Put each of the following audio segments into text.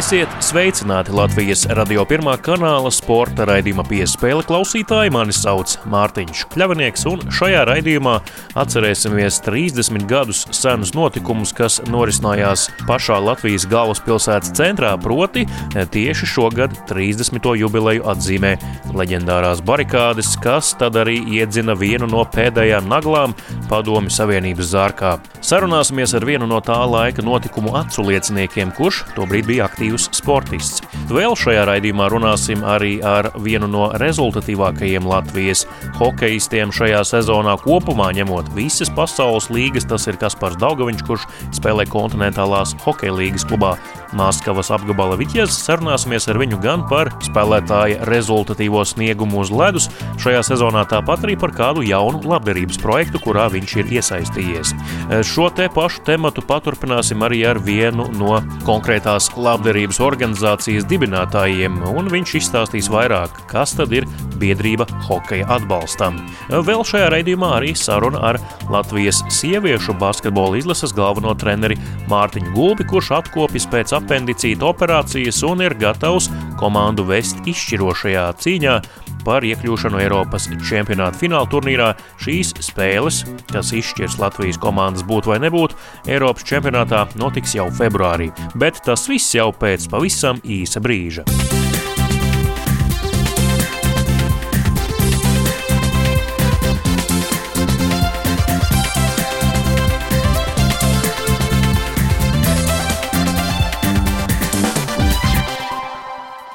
Esiet sveicināti Latvijas radio pirmā kanāla sporta raidījuma piespēle klausītāji. Mani sauc Mārtiņš Kļavinieks, un šajā raidījumā atcerēsimies 30 gadus senus notikumus, kas norisinājās pašā Latvijas galvaspilsētas centrā, proti tieši šogad 30. jubileju atzīmē leģendārās barikādes, kas tad arī iedzina vienu no pēdējām naglām Padomju Savienības zārkā. Sarunāsimies ar vienu no tā laika notikumu acu lieciniekiem, kurš tobrīd bija aktīvs aktīvs sportists. Vēl šajā raidījumā runāsim arī ar vienu no rezultatīvākajiem Latvijas hokeistiem šajā sezonā kopumā, ņemot visas pasaules līgas. Tas ir Kaspars Daugaviņš, kurš spēlē kontinentālās hokeja līgas klubā Maskavas apgabala Viķies. Sarunāsimies ar viņu gan par spēlētāja rezultatīvo sniegumu uz ledus šajā sezonā, tāpat arī par kādu jaunu labdarības projektu, kurā viņš ir iesaistījies. Šo te pašu tematu paturpināsim arī ar vienu no konkrētās labdarības organizācijas dibinātājiem, un viņš izstāstīs vairāk, kas tad ir biedrība hokeja atbalstam. Vēl šajā raidījumā arī saruna ar Latvijas sieviešu basketbola izlases galveno treneri Mārtiņu Gulbi, kurš atkopjas pēc apendicīta operācijas un ir gatavs komandu vest izšķirošajā cīņā par iekļūšanu Eiropas čempionāta fināla turnīrā. Šīs spēles, kas izšķirs Latvijas komandas būt vai nebūt, Eiropas čempionātā notiks jau februārī, bet tas viss jau pēc pavisam īsa brīža.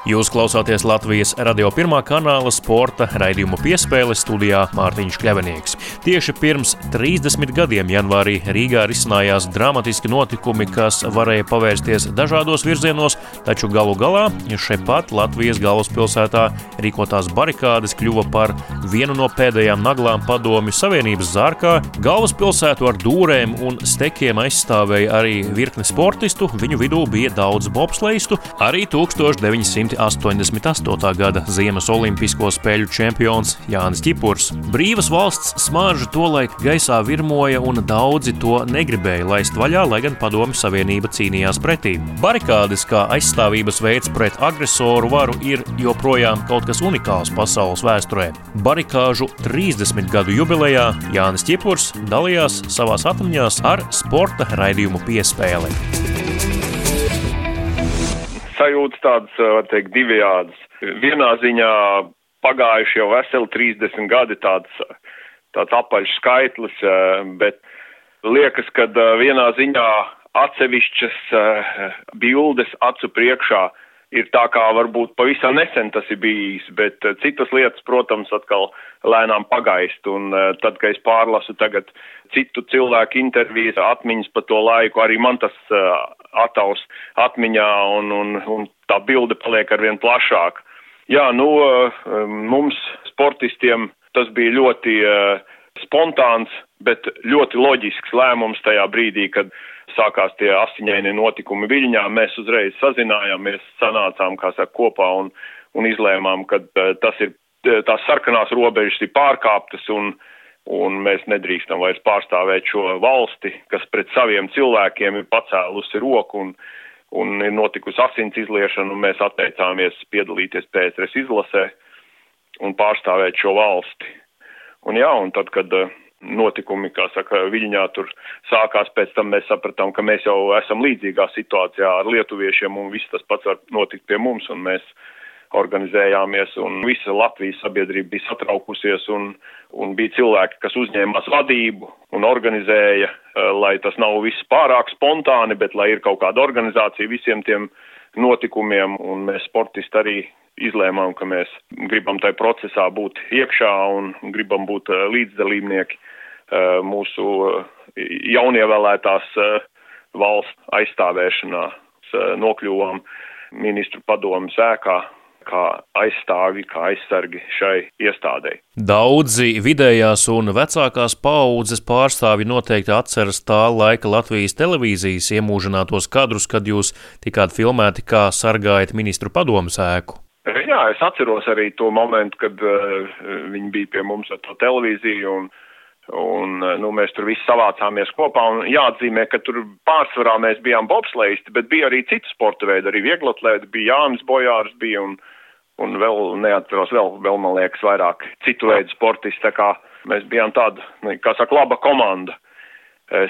Jūs klausāties Latvijas radio pirmā kanāla sporta raidījumu piespēle studijā Mārtiņš Kļavinieks. Tieši pirms 30 gadiem janvārī Rīgā risinājās dramatiski notikumi, kas varēja pavērsties dažādos virzienos, taču galu galā šepat Latvijas galvaspilsētā rīkotās barikādes kļuva par vienu no pēdējām naglām padomju Savienības zārkā. Galvaspilsētu ar dūrēm un stekiem aizstāvēja arī virkne sportistu, viņu vidū bija daudz bobsleistu, arī 1900. 1988. gada Ziemas Olimpisko spēļu čempions Jānis Čipurs. Brīvas valsts smārža tolaik gaisā virmoja un daudzi to negribēja laist vaļā, lai gan Padomju Savienība cīnījās pretī. Barikādes kā aizstāvības veids pret agresoru varu ir joprojām kaut kas unikāls pasaules vēsturē. Barikāžu 30 gadu jubilejā Jānis Čipurs dalījās savās atmiņās ar sporta raidījumu piespēli sajūtas tādas, var teikt, divējādas. Vienā ziņā pagājuši jau veseli 30 gadi tāds, tāds apaļš skaitlis, bet liekas, ka vienā ziņā atsevišķas bildes acu priekšā ir tā kā varbūt pavisam nesen tas ir bijis, bet uh, citas lietas, protams, atkal lēnām pagaist. Un uh, tad, kad es pārlasu tagad citu cilvēku intervijas, atmiņas par to laiku, arī man tas uh, ataus atmiņā un, un, un tā bilde paliek arvien plašāk. Jā, nu, mums sportistiem tas bija ļoti spontāns, bet ļoti loģisks lēmums tajā brīdī, kad sākās tie asiņainie notikumi Viļņā, mēs uzreiz sazinājāmies, sanācām, saka, kopā un, un izlēmām, ka uh, tas ir, tās sarkanās robežas ir pārkāptas un, un mēs nedrīkstam vairs pārstāvēt šo valsti, kas pret saviem cilvēkiem ir pacēlusi roku un, un ir notikusi asins izliešana, un mēs atteicāmies piedalīties PSRS izlasē un pārstāvēt šo valsti. Un jā, un tad, kad uh, notikumi, kā saka, Viļņā tur sākās, pēc tam mēs sapratām, ka mēs jau esam līdzīgā situācijā ar lietuviešiem un viss tas pats var notikt pie mums un mēs organizējāmies un visa Latvijas sabiedrība bija satraukusies un, un bija cilvēki, kas uzņēmās vadību un organizēja, eh, lai tas nav viss pārāk spontāni, bet lai ir kaut kāda organizācija visiem tiem notikumiem un mēs sportisti arī izlēmām, ka mēs gribam tajā procesā būt iekšā un gribam būt eh, līdzdalībnieki eh, mūsu eh, jaunievēlētās valsts aizstāvēšanā. Nokļuvām ministru padomu sēkā kā aizstāvi, kā aizsargi šai iestādēji. Daudzi vidējās un vecākās paaudzes pārstāvi noteikti atceras tā laika Latvijas televīzijas iemūžinātos kadrus, kad jūs tikāt filmēti, kā sargājat ministru padomu sēku. Jā, es atceros arī to momentu, kad uh, viņi bija pie mums ar to televīziju un Un, nu, mēs tur visi savācāmies kopā un jāatzīmē, ka tur pārsvarā mēs bijām bobslēgisti, bet bija arī citu sporta veidi, arī vieglatlēti, bija Jānis Bojārs bija un, un vēl neatceros, vēl, vēl man liekas vairāk citu veidu sportisti, tā kā mēs bijām tāda, nu, kā saka, laba komanda,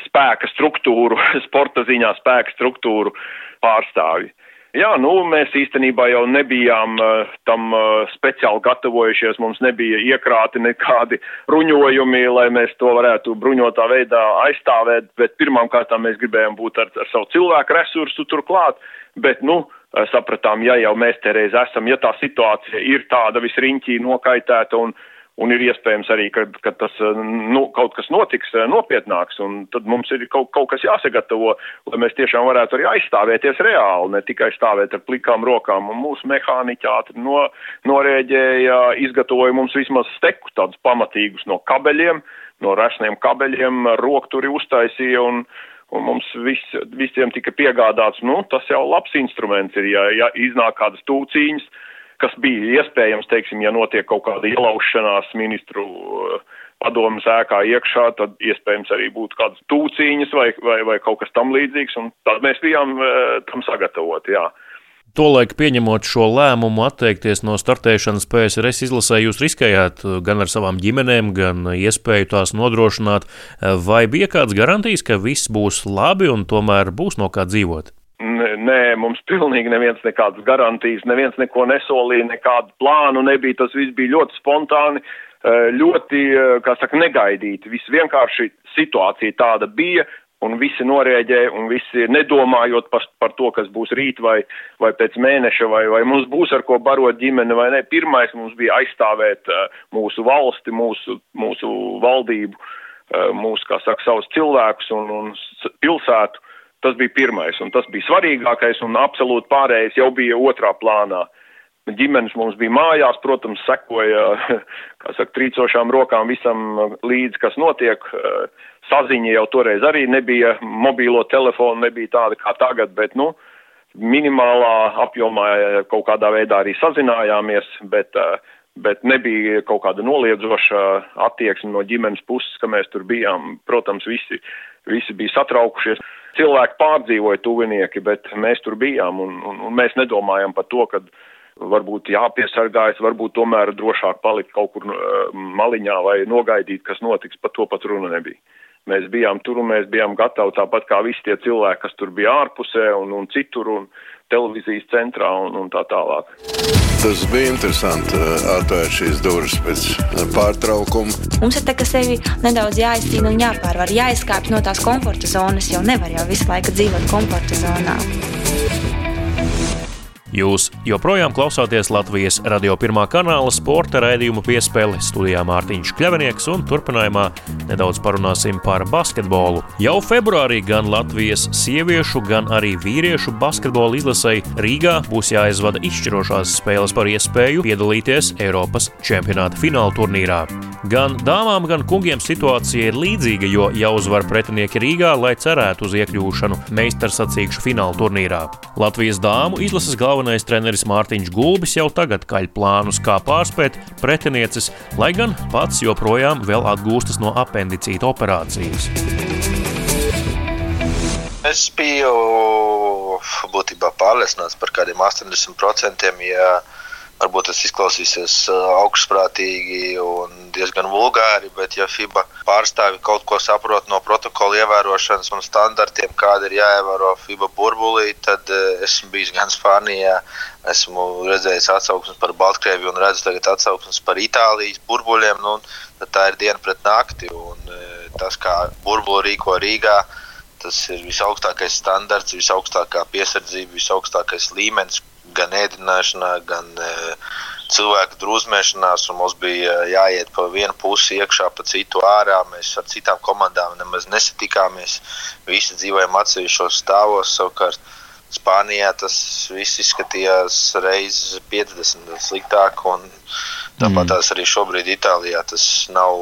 spēka struktūru, sporta ziņā spēka struktūru pārstāvji. Jā, nu, mēs īstenībā jau nebijām uh, tam uh, speciāli gatavojušies, mums nebija iekrāti nekādi bruņojumi, lai mēs to varētu bruņotā veidā aizstāvēt, bet pirmām kārtām mēs gribējām būt ar, ar savu cilvēku resursu turklāt, bet, nu, sapratām, ja jau mēs te reiz esam, ja tā situācija ir tāda visriņķī nokaitēta un, uh, un ir iespējams arī, ka, ka tas eh, nu, kaut kas notiks eh, nopietnāks, un tad mums ir kaut, kaut kas jāsagatavo, lai mēs tiešām varētu arī aizstāvēties reāli, ne tikai stāvēt ar plikām rokām. Un mūsu mehāniķi ātri no, norēģēja, izgatavoja mums vismaz steku tādus pamatīgus no kabeļiem, no rašniem kabeļiem, rokturi uztaisīja un, un mums vis, visiem tika piegādāts, nu, tas jau labs instruments ir, ja, ja iznāk kādas tūcīņas, kas bija iespējams, teiksim, ja notiek kaut kāda ielaušanās ministru uh, padomas ēkā iekšā, tad iespējams arī būtu kādas tūcīņas vai, vai, vai kaut kas tam līdzīgs, un tad mēs bijām uh, tam sagatavoti, jā. Tolaik pieņemot šo lēmumu atteikties no startēšanas PSRS izlasē, jūs riskējāt uh, gan ar savām ģimenēm, gan iespēju tās nodrošināt, vai bija kāds garantijas, ka viss būs labi un tomēr būs no kā dzīvot? Nē, mums pilnīgi neviens nekādas garantijas, neviens neko nesolīja, nekādu plānu nebija, tas viss bija ļoti spontāni, eh, ļoti, eh, kā saka, negaidīti. Viss vienkārši situācija tāda bija, un visi norēģēja, un visi nedomājot par, par to, kas būs rīt vai, vai pēc mēneša, vai, vai mums būs ar ko barot ģimeni vai ne. Pirmais mums bija aizstāvēt uh, mūsu valsti, mūsu, mūsu valdību, mūsu, kā saka, savus cilvēkus un, un pilsētu. Tas bija pirmais, un tas bija svarīgākais, un absolūti pārējais jau bija otrā plānā. Ģimenes mums bija mājās, protams, sekoja, kā saka, trīcošām rokām visam līdzi, kas notiek. Saziņa jau toreiz arī nebija, mobīlo telefonu nebija tāda kā tagad, bet, nu, minimālā apjomā kaut kādā veidā arī sazinājāmies, bet, bet nebija kaut kāda noliedzoša attieksme no ģimenes puses, ka mēs tur bijām. Protams, visi, visi bija satraukušies cilvēki pārdzīvoja tuvinieki, bet mēs tur bijām un, un, un mēs nedomājam par to, ka varbūt jāpiesargājas, varbūt tomēr drošāk palikt kaut kur uh, maliņā vai nogaidīt, kas notiks, par to pat runa nebija. Mēs bijām tur un mēs bijām gatavi tāpat kā visi tie cilvēki, kas tur bija ārpusē un, un citur un televīzijas centrā un, un tā tālāk. Tas bija interesanti uh, atvērt šīs durvis pēc uh, pārtraukuma. Mums ir tā, ka sevi nedaudz jāizcīna un jāpārvar, jāizkāpj no tās komforta zonas, jo nevar jau visu laiku dzīvot komforta zonā. Jūs joprojām klausāties Latvijas radio pirmā kanāla sporta raidījumu piespēli studijā Mārtiņš Kļavinieks un turpinājumā nedaudz parunāsim par basketbolu. Jau februārī gan Latvijas sieviešu, gan arī vīriešu basketbola izlasēji Rīgā būs jāizvada izšķirošās spēles par iespēju piedalīties Eiropas čempionāta fināla turnīrā. Gan dāmām, gan kungiem situācija ir līdzīga, jo jāuzvar pretinieki Rīgā, lai cerētu uz iekļūšanu meistarsacīkšu fināla turnīrā. Latvijas dāmu izlases galvenais treneris Mārtiņš Gulbis jau tagad kaļ plānus, kā pārspēt pretinieces, lai gan pats joprojām vēl atgūstas no apendicīta operācijas. Es biju būtībā pārliecināts par kādiem 80%. Ja Varbūt tas izklausīsies uh, augstprātīgi un diezgan vulgāri, bet ja FIBA pārstāvi kaut ko saprot no protokola ievērošanas un standartiem, kāda ir jāievēro FIBA burbulī, tad uh, esmu bijis gan Spānijā, esmu redzējis atsauksmes par Baltkrieviju un redzu tagad atsauksmes par Itālijas burbuļiem. Nu, tā ir diena pret nakti. Un, uh, tas, kā burbuli rīko Rīgā, tas ir visaugstākais standarts, visaugstākā piesardzība, visaugstākais līmenis gan ēdināšanā, gan e, cilvēku drūzmēšanās. Mums bija jāiet pa vienu pusi iekšā, pa citu ārā. Mēs ar citām komandām nemaz nesatikāmies. Visi dzīvojam atsevišķos stāvos. Savukārt Spānijā tas viss izskatījās reizes 50 sliktāk. Tāpat mm. tās arī šobrīd Itālijā tas nav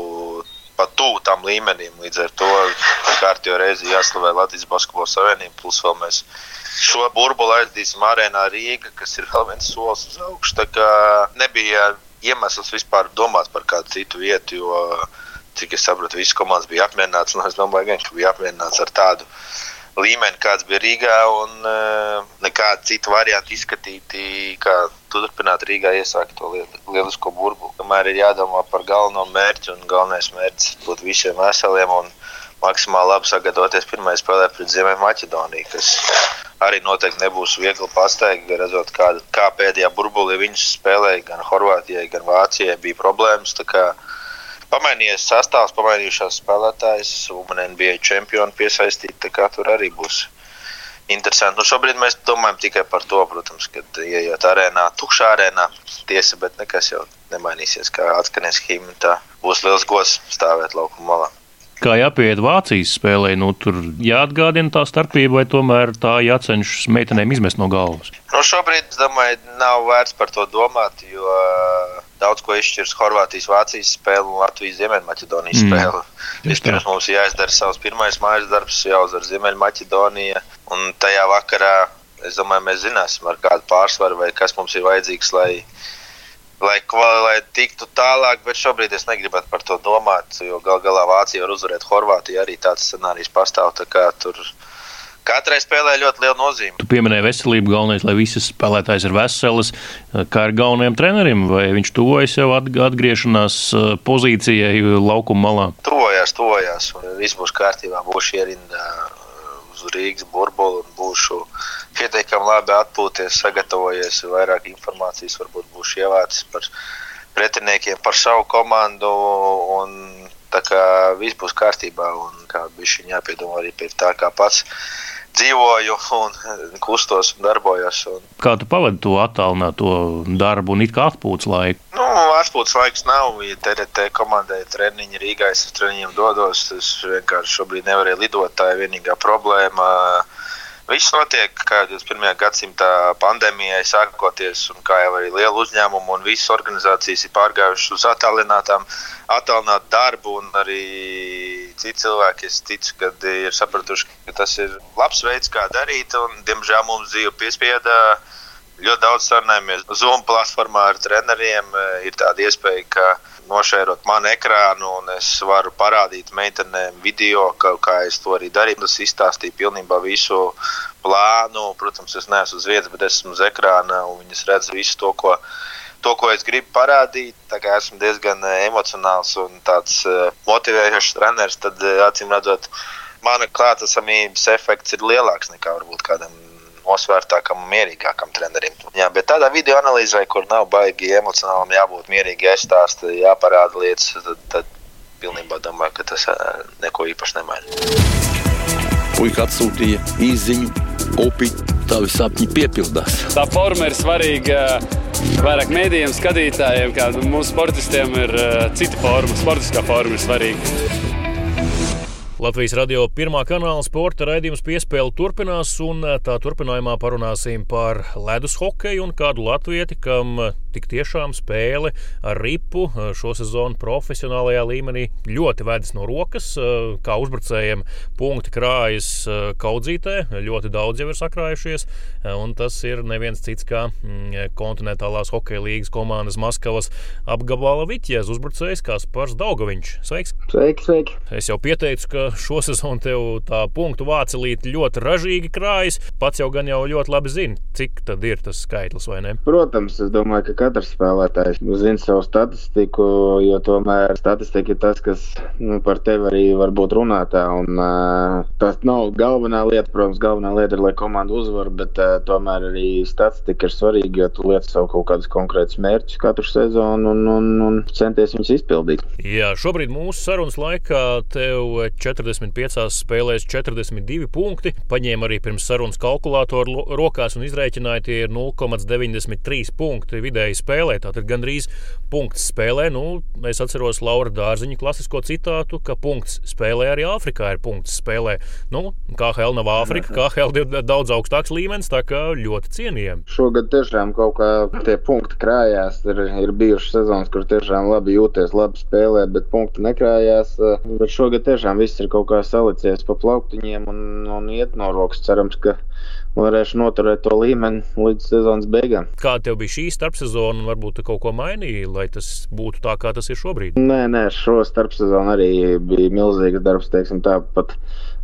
pat tuvu tam līmenim. Līdz ar to kārtīgi reizi jāslavē Latvijas Basketbola Savienība. Plus vēl mēs šo burbuli aizdīsim arēnā Rīga, kas ir vēl viens solis uz augšu. Tā kā nebija iemesls vispār domāt par kādu citu vietu, jo cik es saprotu, visas komandas bija apmierināts. Es domāju, ka bija apmierināts ar tādu līmeni, kāds bija Rīgā, un uh, nekādu citu variantu izskatīti, kā turpināt Rīgā iesākt to lielisko burbuli. Tomēr ir jādomā par galveno mērķi, un galvenais mērķis būt visiem veseliem un maksimāli labi sagatavoties pirmajai spēlē pret Ziemeļmaķedoniju, kas arī noteikti nebūs viegli pasteigti, redzot, kā, kā pēdējā burbulī viņš spēlēja gan Horvātijai, gan Vācijai bija problēmas. Pamainījies sastāvs, pamainījušās spēlētājas, un NBA čempioni kā tur arī būs interesanti. Nu, šobrīd mēs domājam tikai par to, protams, ka ienākot arēnā, tukšā arēnā, tiesa, bet nekas jau nemainīsies. Kā atskanēs himna, tā būs liels gods stāvēt laukuma malā kā jāpieiet Vācijas spēlē, nu, tur jāatgādina tā starpība, vai tomēr tā jācenšas meitenēm izmest no galvas? Nu, šobrīd, domāju, nav vērts par to domāt, jo daudz ko izšķirs Horvātijas, Vācijas spēle un Latvijas Ziemeļmaķedonijas mm. spēle. Vispirms mums jāizdara savs pirmais mājas darbs, jāuzvar Ziemeļmaķedonija, un tajā vakarā, es domāju, mēs zināsim, ar kādu pārsvaru vai kas mums ir vajadzīgs, lai lai, lai tiktu tālāk, bet šobrīd es negribētu par to domāt, jo gal galā Vācija var uzvarēt Horvātiju. Arī tāds scenārijs pastāv. Tur katrai spēlē ļoti liela nozīme. Tu pieminēji veselību, galvenais, lai visas spēlētājas ir veselas. Kā ir galvenajam trenerim, vai viņš tuvojas jau atgriešanās uh, pozīcijai laukuma malā? Tuvojās, tuvojās, viss būs kārtībā, būs ierindā uz Rīgas burbuli un būšu pietiekami labi atpūties, sagatavojies, vairāk informācijas varbūt būšu ievācis par pretiniekiem, par savu komandu. Un, tā kā viss būs kārtībā un kā bija viņa jāpiedomā arī pie tā, kā pats dzīvoju, un kustos un darbojos. Un... Kā tu pavadi to attālināto darbu un it kā atpūtas laiku? Nu, atpūtas laiks nav. Ja TRT komandai treniņi Rīgā, es uz treniņiem dodos. Es vienkārši šobrīd nevarēju lidot. Tā ir vienīgā problēma. Viss notiek, kā jau 21. gadsimta pandēmijai sākoties, un kā jau arī liela uzņēmuma un visas organizācijas ir pārgājušas uz attālinātu darbu, un arī citi cilvēki, es ticu, ka ir sapratuši, ka tas ir labs veids, kā darīt, un diemžēl mums dzīve piespieda. Ļoti daudz sarunājamies Zoom platformā ar treneriem. Ir tāda iespēja, ka nošērot manu ekrānu, un es varu parādīt meitenēm video, kā, kā es to arī darīju. Tas izstāstīja pilnībā visu plānu. Protams, es neesmu uz vietas, bet esmu uz ekrāna, un viņas redz visu to, ko, to, ko es gribu parādīt. Esmu diezgan eh, emocionāls un tāds uh, motivējošs treneris, tad acīm redzot, mana klātesamības efekts ir lielāks nekā varbūt kādam nosvērtākam un mierīgākam trenerim. Jā, bet tādā video analīzē, kur nav baigi emocionāli, jābūt mierīgi, jāstāsta, jāparāda lietas, tad, tad pilnībā domāju, ka tas neko īpaši nemaina. Puika atsūtīja īziņu, upi, tavi sapņi piepildās. Tā forma ir svarīga vairāk mēdījiem, skatītājiem, kā mūsu sportistiem ir cita forma, sportiskā forma ir svarīga. Latvijas radio pirmā kanāla sporta raidījums piespēle turpinās, un eh, tā turpinājumā parunāsim par ledus hokeju un kādu latvieti, kam eh, tik tiešām spēle ar ripu eh, šo sezonu profesionālajā līmenī ļoti vedas no rokas. Kā uzbrucējiem punkti krājas kaudzītē, ļoti daudz jau ir sakrājušies, un tas ir neviens cits kā mm, kontinentālās hokeja līgas komandas Maskavas apgabala viķies uzbrucējs Kaspars Daugaviņš. Sveiks! Sveiki, sveiki! Es jau pieteicu, ka šo sezonu tev tā punktu vācelīte ļoti ražīgi krājas. Pats jau gan jau ļoti labi zini, cik tad ir tas skaitlis, vai ne? Protams, es domāju, ka katrs spēlētājs zina savu statistiku, jo tomēr statistika ir tas, kas nu, par tevi arī var būt runātā. Un, uh, tas nav galvenā lieta, protams, galvenā lieta ir, lai komanda uzvar, bet uh, tomēr arī statistika ir svarīga, jo tu liec savu kaut kādus konkrētus mērķus katru sezonu un, un, un centies viņus izpildīt. Jā, šobrīd mūsu sarunas laikā tev 4 45 spēlēs 42 punkti. Paņēma arī pirms sarunas kalkulātoru rokās un izrēķināja, tie ir 0,93 punkti vidēji spēlē. Tātad gandrīz punkts spēlē. Nu, es atceros Laura Dārziņa klasisko citātu, ka punkts spēlē arī Āfrikā ir punkts spēlē. Nu, KHL nav Āfrika, KHL ir daudz augstāks līmenis, tā kā ļoti cienījami. Šogad tiešām kaut kā tie punkti krājās. Ir, ir bijušas sezonas, kur tiešām labi jūties, labi spēlē, bet punkti nekrājās. Bet šogad tiešām viss ir kaut kā salicies pa plauktiņiem un, un iet no rokas. Cerams, ka varēšu noturēt to līmeni līdz sezonas beigām. Kāda tev bija šī starpsezona, un varbūt tu kaut ko mainīji, lai tas būtu tā, kā tas ir šobrīd? Nē, nē, šo starpsezonu arī bija milzīgs darbs, teiksim tā, pat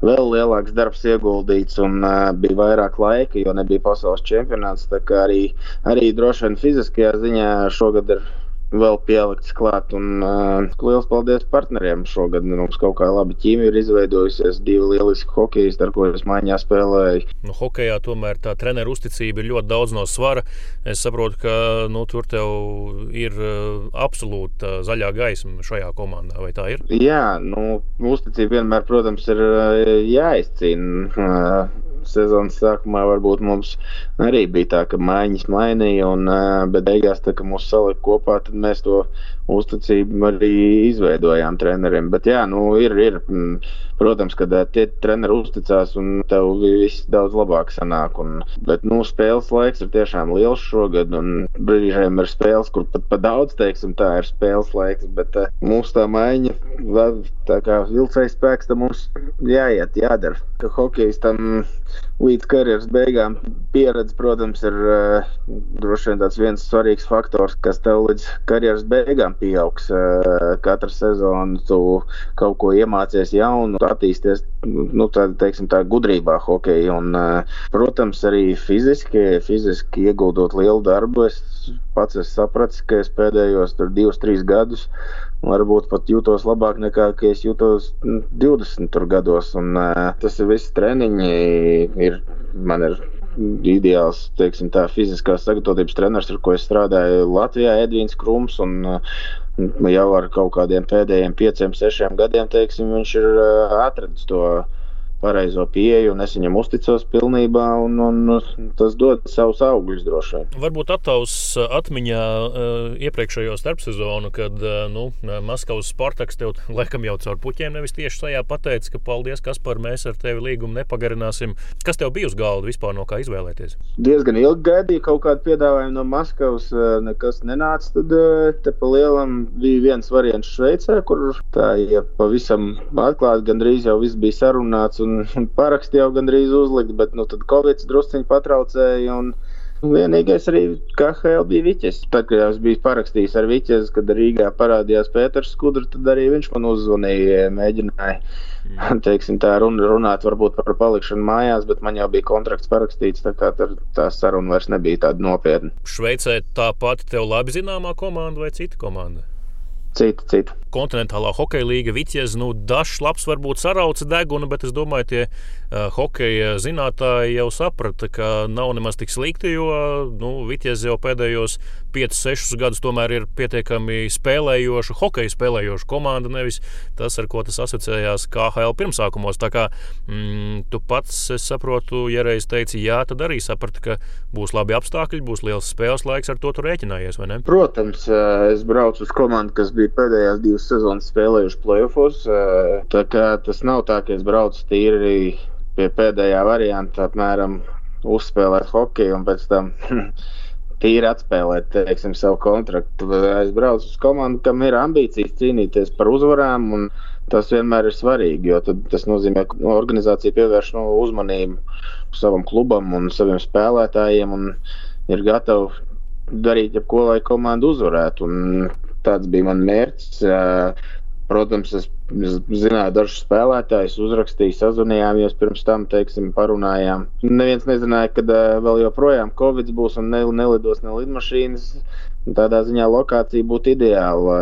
vēl lielāks darbs ieguldīts un uh, bija vairāk laika, jo nebija pasaules čempionāts. Tā kā arī, arī droši vien fiziskajā ziņā šogad ir vēl pielikts klāt. Un, uh, liels paldies partneriem. Šogad mums kaut kā labi ķīmija ir izveidojusies. Divi lieliski hokeji, ar ko es maiņā spēlēju. Nu, hokejā tomēr tā treneru uzticība ir ļoti daudz no svara. Es saprotu, ka nu, tur tev ir uh, absolūta zaļā gaisma šajā komandā. Vai tā ir? Jā, nu, uzticība vienmēr, protams, ir uh, jāizcīna. Uh, sezonas sākumā varbūt mums arī bija tā, ka maiņas mainīja, un, bet beigās, tā, kad mūs salika kopā, tad mēs to uzticību arī izveidojām treneriem. Bet jā, nu, ir, ir, protams, ka tie treneri uzticās un tev viss daudz labāk sanāk. Un, bet nu, spēles laiks ir tiešām liels šogad, un brīžiem ir spēles, kur pat pa daudz, teiksim, tā ir spēles laiks. Bet mūsu tā maiņa, tā kā vilcējs spēks, tam mums jāiet, jādara. Ka hokejs tam līdz karjeras beigām pieredze, protams, ir uh, droši vien tāds viens svarīgs faktors, kas tev līdz karjeras beigām pieaugs. Uh, katru sezonu tu kaut ko iemācies jaunu, attīsties nu, tā, teiksim, tā gudrībā hokeja. Un, uh, protams, arī fiziski, fiziski ieguldot lielu darbu. Es pats esmu sapratis, ka es pēdējos divus, trīs gadus varbūt pat jūtos labāk nekā es jūtos 20 gados. Un, uh, tas ir viss treniņi. Ir, man ir ideāls, teiksim, tā fiziskās sagatavotības treneris, ar ko es strādāju Latvijā, Edvīns Krums. Un, jau ar kaut kādiem pēdējiem pieciem, sešiem gadiem, teiksim, viņš ir atradis to pareizo pieeju, un es viņam uzticos pilnībā, un, un tas dod savus augļus droši vien. Varbūt attavs atmiņā iepriekšējo starpsezonu, kad nu, Maskavas Spartaks tev laikam jau caur puķiem nevis tieši tajā pateica, ka paldies, kas par mēs ar tevi līgumu nepagarināsim. Kas tev bija uz galda vispār no kā izvēlēties? Diezgan ilgi gaidīju kaut kādu piedāvājumu no Maskavas, nekas nenāca. Tad te pa lielam bija viens variants Šveicē, kur tā, ja pavisam atklāti gandrīz jau viss bija sarunāts. Un un paraksti jau gandrīz uzlikt, bet nu, tad Covid drusciņi patraucēja. Un, Vienīgais arī KHL bija Viķis. Tad, kad es biju parakstījis ar Viķis, kad Rīgā parādījās Pēters Skudrs, tad arī viņš man uzzvanīja, mēģināja mm. teiksim, tā run, runāt varbūt par palikšanu mājās, bet man jau bija kontrakts parakstīts, tā kā tā saruna vairs nebija tāda nopietna. Šveicē tā pati tev labi zināmā komanda vai cita komanda? Cita, cita kontinentālā hokeja līga Vitjez, nu, dažs labs varbūt sarauca degunu, bet es domāju, tie uh, hokeja zinātāji jau saprata, ka nav nemaz tik slikti, jo nu, Vitjez jau pēdējos 5-6 gadus tomēr ir pietiekami spēlējoša, hokeja spēlējoša komanda, nevis tas, ar ko tas asociējās KHL pirmsākumos. Tā kā mm, tu pats, es saprotu, ja reiz teici jā, tad arī saprati, ka būs labi apstākļi, būs liels spēles laiks, ar to tu rēķinājies, vai ne? Protams, es braucu uz komandu, kas bija pēdējās divas divas sezonas spēlējuši playoffs. Tā kā tas nav tā, ka es braucu tīri pie pēdējā varianta, apmēram uzspēlēt hokeju un pēc tam tīri atspēlēt teiksim, savu kontraktu. Es braucu uz komandu, kam ir ambīcijas cīnīties par uzvarām. Tas vienmēr ir svarīgi, jo tas nozīmē, ka organizācija pievērš no uzmanību savam klubam un saviem spēlētājiem un ir gatava darīt jebko, lai komanda uzvarētu. Un tāds bija mans mērķis. Protams, es zināju dažus spēlētājus, uzrakstīju, sazvanījāmies pirms tam, teiksim, parunājām. Neviens nezināja, kad vēl joprojām Covid būs un nelidos ne lidmašīnas. Tādā ziņā lokācija būtu ideāla.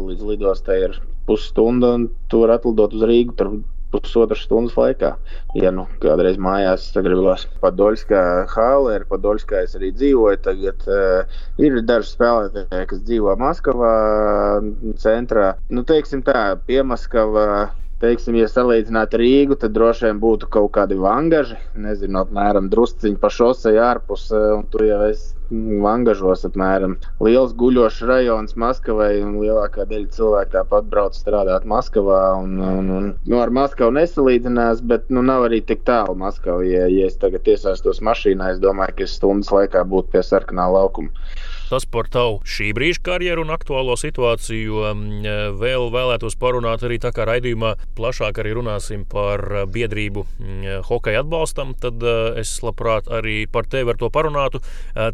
Līdz lidostai ir pusstunda un tur atlidot uz Rīgu. Tur pusotras stundas laikā. Ja nu kādreiz mājās sagribās Padoļskā hāle, ar Padoļskā es arī dzīvoju. Tagad uh, ir daži spēlētāji, kas dzīvo Maskavā centrā. Nu, teiksim tā, Piemaskavā. Teiksim, ja salīdzinātu Rīgu, tad droši vien būtu kaut kādi vangaži, nezinu, apmēram drusciņi pa šosei ārpus, un tu jau esi Vangažos apmēram. Liels guļošs rajons Maskavai, un lielākā daļa cilvēku tāpat brauc strādāt Maskavā. Un, un, un, nu, ar Maskavu nesalīdzinās, bet nu, nav arī tik tālu Maskava. Ja, ja es tagad iesaistos mašīnā, es domāju, ka es stundas laikā būtu pie sarkanā laukuma tas par tavu šī brīža karjeru un aktuālo situāciju. Jo mm, vēl vēlētos parunāt arī tā kā raidījumā plašāk arī runāsim par eh, biedrību mm, hokeja atbalstam. Tad es labprāt arī par tevi ar to parunātu.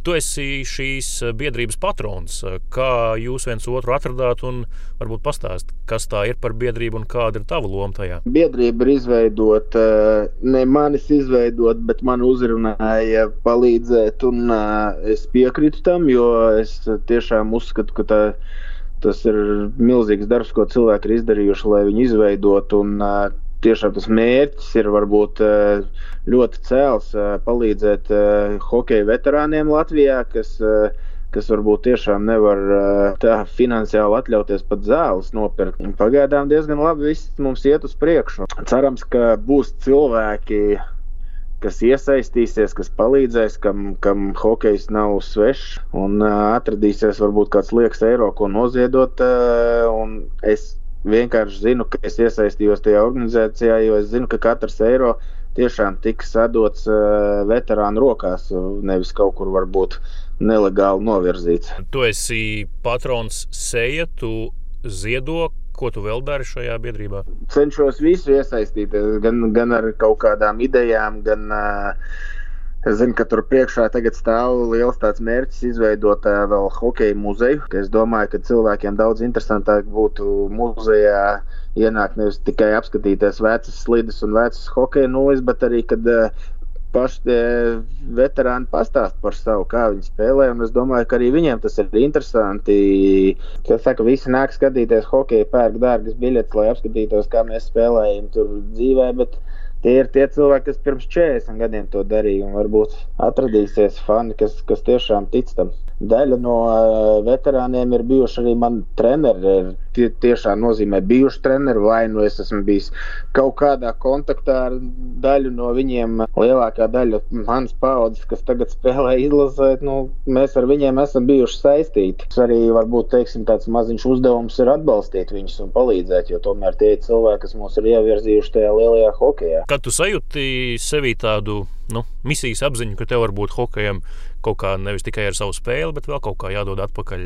Tu esi šīs biedrības patrons. Kā jūs viens otru atradāt un varbūt pastāst, kas tā ir par biedrību un kāda ir tava loma tajā? Biedrība ir izveidota, ne manis izveidot, bet man uzrunāja palīdzēt un es piekrītu tam, jo es tiešām uzskatu, ka tā, tas ir milzīgs darbs, ko cilvēki ir izdarījuši, lai viņu izveidotu. Un, Tiešām tas mērķis ir varbūt ļoti cēls, palīdzēt hokeja veterāniem Latvijā, kas, kas varbūt tiešām nevar tā finansiāli atļauties pat zāles nopirkt. Pagaidām diezgan labi viss mums iet uz priekšu. Cerams, ka būs cilvēki, kas iesaistīsies, kas palīdzēs, kam, kam hokejs nav svešs un atradīsies varbūt kāds liekas eiro, ko noziedot. Uh, es vienkārši zinu, ka es iesaistījos tajā organizācijā, jo es zinu, ka katrs eiro tiešām tiks atdots uh, veterānu rokās, nevis kaut kur varbūt nelegāli novirzīts. Tu esi patrons seja, tu ziedo Ko tu vēl dari šajā biedrībā? Cenšos visu iesaistīties, gan, gan ar kaut kādām idejām, gan uh, Es zinu, ka tur priekšā tagad stāv liels tāds mērķis izveidot uh, vēl hokeja muzeju. Es domāju, ka cilvēkiem daudz interesantāk būtu muzejā ienākt nevis tikai apskatīties vecas slides un vecas hokeja nulles, bet arī, kad uh, paši veterāni pastāst par savu, kā viņi spēlē. Es domāju, ka arī viņiem tas ir interesanti. Kas saka, visi nāk skatīties hokeju, pērk dārgas biļetes, lai apskatītos, kā mēs spēlējam tur dzīvē. Bet tie ir tie cilvēki, kas pirms 40 gadiem to darīja. Varbūt atradīsies fani, kas, kas tiešām tic tam. Daļa no uh, veterāniem ir bijuši arī mani treneri. Tie tiešām nozīmē bijuši treneri, vai nu es esmu bijis kaut kādā kontaktā ar daļu no viņiem. Lielākā daļa manas paudzes, kas tagad spēlē izlasē, nu, mēs ar viņiem esam bijuši saistīti. Tas arī varbūt teiksim, tāds maziņš uzdevums ir atbalstīt viņus un palīdzēt, jo tomēr tie ir cilvēki, kas mūs ir ievirzījuši tajā lielajā hokeja. Kad tu sajūti sevī tādu nu, misijas apziņu, ka tev var būt hokejam kaut kā nevis tikai ar savu spēli, bet vēl kaut kā jādod atpakaļ.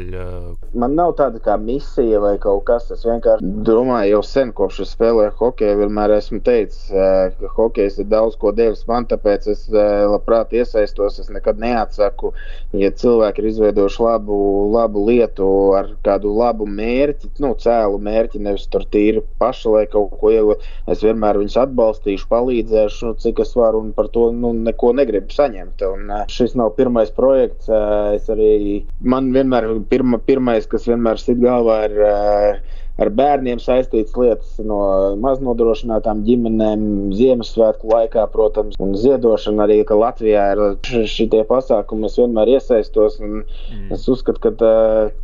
Man nav tāda kā misija vai kaut kas. Es vienkārši domāju, jau sen kopš es spēlēju hokeju, vienmēr esmu teicis, ka hokejs ir daudz ko devis man, tāpēc es labprāt iesaistos. Es nekad neatsaku, ja cilvēki ir izveidojuši labu, labu lietu ar kādu labu mērķi, nu, cēlu mērķi, nevis tur tīri paši, lai kaut ko iegūtu. Es vienmēr viņus atbalstīšu, palīdzēšu, nu, cik es varu, un par to nu, neko negribu saņemt. Un šis nav pirmais pirmais projekts. Es arī, man vienmēr pirma, pirmais, kas vienmēr sit galvā, ir ar bērniem saistītas lietas no maznodrošinātām ģimenēm, Ziemassvētku laikā, protams, un ziedošana arī, ka Latvijā ir šie pasākumi, es vienmēr iesaistos. Mm. Es uzskatu, ka, tā,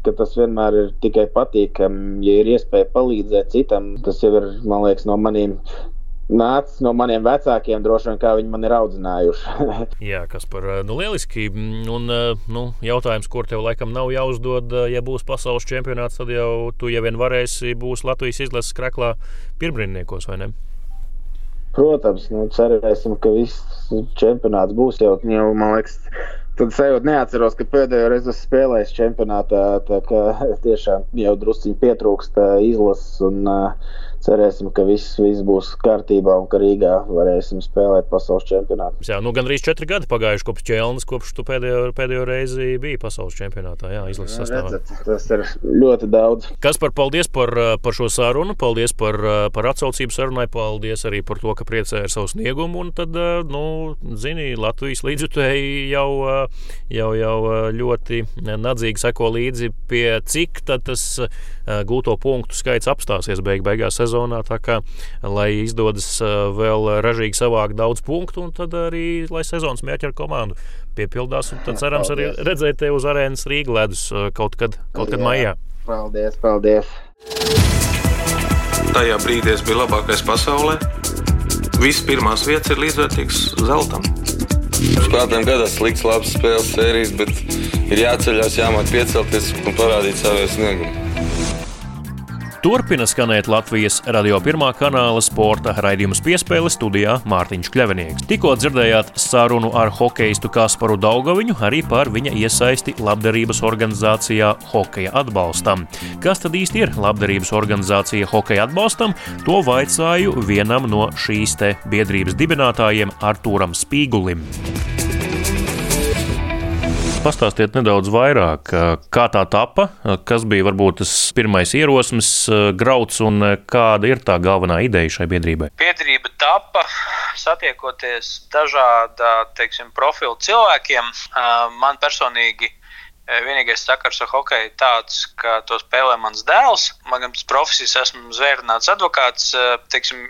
ka tas vienmēr ir tikai patīkami, ja ir iespēja palīdzēt citam. Tas jau ir, man liekas, no maniem nācis no maniem vecākiem, droši vien, kā viņi man ir audzinājuši. Jā, kas par eh, nu, lieliski. Un eh, nu, jautājums, kur tev laikam nav jāuzdod, eh, ja būs pasaules čempionāts, tad jau tu jau vien varēsi būt Latvijas izlases kreklā pirmbrīdniekos, vai ne? Protams, nu, cerēsim, ka viss čempionāts būs jau, jau man liekas, Tad jau neatceros, ka pēdējo reizi esmu spēlējis čempionātā. Tā kā tiešām jau druskuļi pietrūkst izlases. Un, uh, cerēsim, ka viss, viss būs kārtībā un ka Rīgā varēsim spēlēt pasaules čempionātā. Jā, nu gandrīz četri gadi pagājuši kopš ķēlnes, kopš tu pēdējo, pēdējo reizi biji pasaules čempionātā. Jā, izlases sastāvā. Tas ir ļoti daudz. Kas par paldies par, par šo sarunu, paldies par, par atsaucību sarunai, paldies arī par to, ka priecēji ar savu sniegumu. Un tad, nu, zini, Latvijas līdzjutēji jau, jau, jau ļoti nadzīgi seko līdzi pie cik tas gūto punktu skaits apstāsies beig beigās sezonā. Tā kā lai izdodas vēl ražīgi savākt daudz punktu, un tad arī lai sezonas mērķi ar komandu piepildās. Tad cerams arī redzēt te uz arēnas Rīgas ledus kaut kad, kaut kad Jā. maijā. Paldies, paldies! Tajā brīdī es biju labākais pasaulē. Viss pirmās vietas ir līdzvērtīgs zeltam. Spēlētājiem gadās slikts, labs spēles sērijas, bet ir jāceļās, jāmāk piecelties un parādīt savu sniegumu. Turpina skanēt Latvijas radio pirmā kanāla sporta raidījums piespēle studijā Mārtiņš Kļavinieks. Tikko dzirdējāt sarunu ar hokeistu Kasparu Daugaviņu arī par viņa iesaisti labdarības organizācijā Hokeja atbalstam. Kas tad īsti ir labdarības organizācija Hokeja atbalstam? To vaicāju vienam no šīs te biedrības dibinātājiem Artūram Spīgulim. Pastāstiet nedaudz vairāk, kā tā tapa, kas bija varbūt tas pirmais ierosmes grauds un kāda ir tā galvenā ideja šai biedrībai? Biedrība tapa satiekoties dažāda teiksim, profilu cilvēkiem. Man personīgi Vienīgais sakars ar hokeju ir tāds, ka to spēlē mans dēls. Man gan tas profesijas esmu zvērnāts advokāts. Teiksim,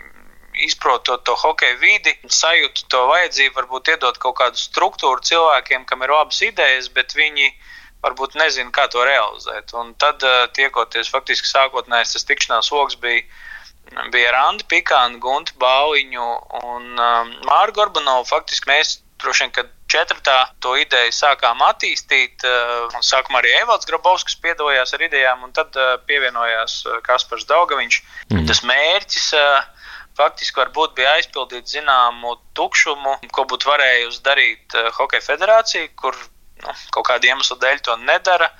izprotot to hokeja vidi, sajūtu to vajadzību, varbūt iedot kaut kādu struktūru cilvēkiem, kam ir labas idejas, bet viņi varbūt nezina, kā to realizēt. Un tad, eh, tiekoties faktiski sākotnējais tas tikšanās lokus bija. Bija Randa Pikāna, Gunta Bauiņu un um, Māra Gorbanovu. Faktiski mēs droši vien, kad četrtā to ideju sākām attīstīt. Uh, sākumā arī Evalds Grabovskis piedalījās ar idejām, un tad uh, pievienojās Kaspars Daugaviņš. Mm. Tas mērķis uh, faktiski varbūt bija aizpildīt zināmu tukšumu, ko būtu varējusi darīt uh, Hokeja federācija, kur nu, kaut kāda iemesla dēļ to nedara.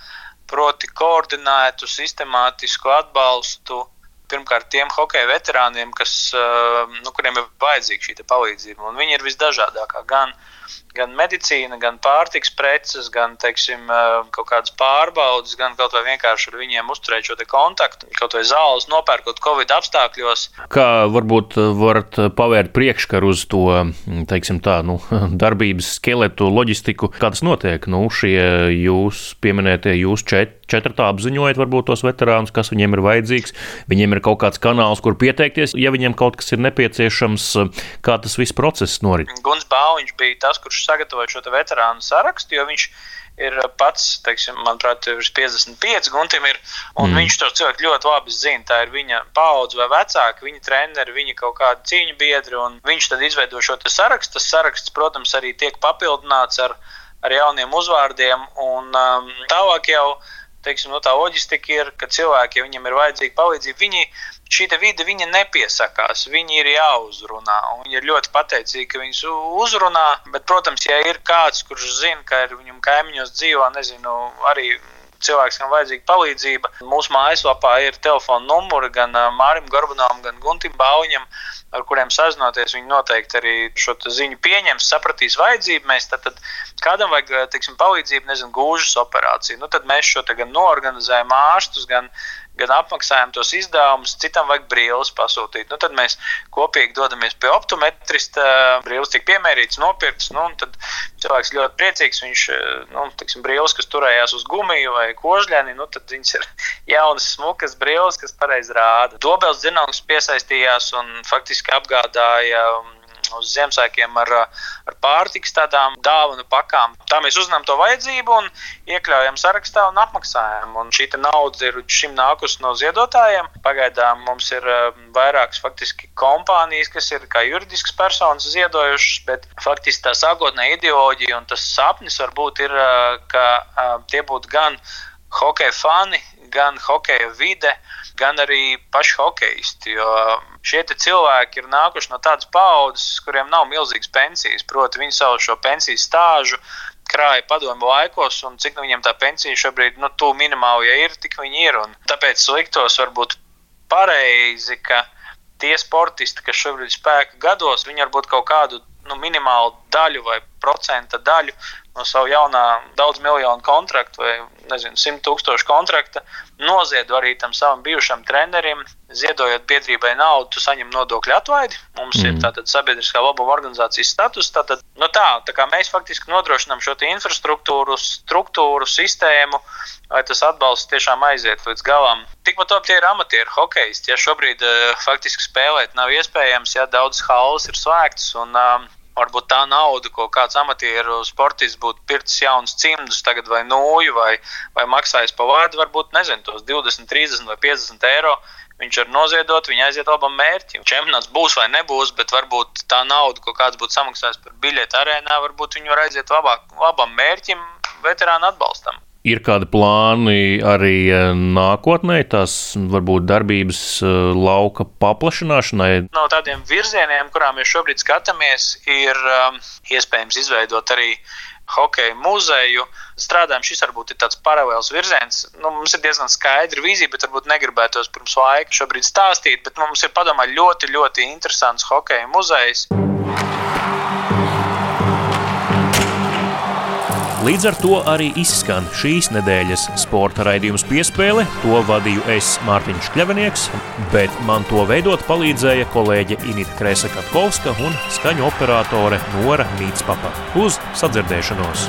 Proti, koordinētu, sistemātisku atbalstu pirmkārt tiem hokeja veterāniem, kas, uh, nu, kuriem ir vajadzīga šī palīdzība. Un viņi ir visdažādākā. Gan uh, gan medicīna, gan pārtiks preces, gan teiksim, kaut kādas pārbaudes, gan kaut vai vienkārši ar viņiem uzturēt šo kontaktu, kaut vai zāles nopērkot Covid apstākļos. Kā varbūt varat pavērt priekškaru uz to teiksim, tā, nu, darbības skeletu, loģistiku, kā tas notiek? Nu, šie jūs pieminētie, jūs čet, četrtā apziņojat varbūt tos veterānus, kas viņiem ir vajadzīgs. Viņiem ir kaut kāds kanāls, kur pieteikties, ja viņiem kaut kas ir nepieciešams, kā tas viss process norit. Guns Bauņš bija tas, kurš sagatavoja šo veterānu sarakstu, jo viņš ir pats, teiksim, manuprāt, ir 55 guntim, ir, un mm. viņš to cilvēku ļoti labi zina. Tā ir viņa paudze vai vecāka, viņa treneri, viņa kaut kāda cīņu biedri, un viņš tad izveido šo sarakstu. Tas saraksts, protams, arī tiek papildināts ar, ar jauniem uzvārdiem, un um, tālāk jau teiksim, nu, tā loģistika ir, ka cilvēki, ja viņiem ir vajadzīga palīdzība, viņi šī vide viņa nepiesakās, viņi ir jāuzrunā. Viņi ir ļoti pateicīgi, ka viņus uzrunā. Bet, protams, ja ir kāds, kurš zina, ka ir viņam kaimiņos dzīvo, nezinu, arī cilvēks, kam vajadzīga palīdzība. Mūsu mājaslapā ir telefona numuri gan Mārim Gorbanovam, gan Guntim Bauņam, ar kuriem sazinoties. Viņi noteikti arī šo ziņu pieņems, sapratīs vajadzību. Mēs tad, tad kādam vajag teiksim, palīdzību, nezinu, gūžas operāciju. Nu, tad mēs šo gan norganizējam ārstus, gan gan apmaksājam tos izdevumus, citam vajag brīvus pasūtīt. Nu, tad mēs kopīgi dodamies pie optometrista, brīvs tiek piemērīts, nopirkts. Nu, tad cilvēks ļoti priecīgs. Viņš, nu, tiksim, brīvs, kas turējās uz gumiju vai kožļani, nu, tad viņas ir jaunas, smukas brīvs, kas pareizi rāda. Dobels dzināms piesaistījās un faktiski apgādāja uz Ziemassvētkiem ar, ar pārtiks tādām dāvanu pakām. Tā mēs uzņemam to vajadzību un iekļaujam sarakstā un apmaksājam. Un šī nauda ir šim nākusi no ziedotājiem. Pagaidām mums ir um, vairākas faktiski kompānijas, kas ir kā juridiskas personas ziedojušas, bet faktiski tā sākotnējā ideoloģija un tas sapnis varbūt ir, uh, ka uh, tie būtu gan hokeja fani, gan hokeja vide, gan arī paši hokeisti. Jo šie cilvēki ir nākuši no tādas paudzes, kuriem nav milzīgas pensijas. Proti, viņi savu šo pensiju stāžu krāja padomu laikos, un cik nu viņiem tā pensija šobrīd, nu, tu minimāli, ja ir, tik viņi ir. Un tāpēc liktos varbūt pareizi, ka tie sportisti, kas šobrīd ir spēka gados, viņi varbūt kaut kādu nu, minimālu daļu vai procenta daļu no savu jaunā daudz miljonu kontraktu vai nezinu, simt tūkstošu kontrakta noziedu arī tam savam bijušam trenerim. Ziedojot biedrībai naudu, tu saņem nodokļu atlaidi. Mums mm. ir tātad sabiedriskā labuma organizācijas status. Tātad, nu tā, tā kā mēs faktiski nodrošinām šo infrastruktūru, struktūru, sistēmu, lai tas atbalsts tiešām aiziet līdz galam. Tikpat labi tie ir amatieru hokeisti. Ja šobrīd uh, faktiski spēlēt nav iespējams, ja daudzas halas ir slēgtas un uh, varbūt tā nauda, ko kāds amatieru sportists būtu pircis jaunus cimdus, tagad vai nūju, vai, vai maksājis pa vārdu, varbūt nezinu, tos 20, 30 vai 50 eiro, viņš var noziedot, viņa aiziet labam mērķim. Čempionāts būs vai nebūs, bet varbūt tā nauda, ko kāds būtu samaksājis par biļeti arēnā, varbūt viņi var aiziet labāk, labam mērķim, veterānu atbalstam. Ir kādi plāni arī eh, nākotnē, tās varbūt darbības eh, lauka paplašināšanai? No tādiem virzieniem, kurām mēs šobrīd skatāmies, ir um, iespējams izveidot arī hokeja muzeju. Strādājam, šis varbūt ir tāds paralēls virziens. Nu, mums ir diezgan skaidra vīzija, bet varbūt negribētos pirms laika šobrīd stāstīt. Bet mums ir padomā ļoti, ļoti interesants hokeja muzejs. Līdz ar to arī izskan šīs nedēļas sporta raidījums piespēle. To vadīju es, Mārtiņš Kļavinieks, bet man to veidot palīdzēja kolēģe Inita Krēsa-Katkovska un skaņu operātore Nora Mītspapa. Uz sadzirdēšanos!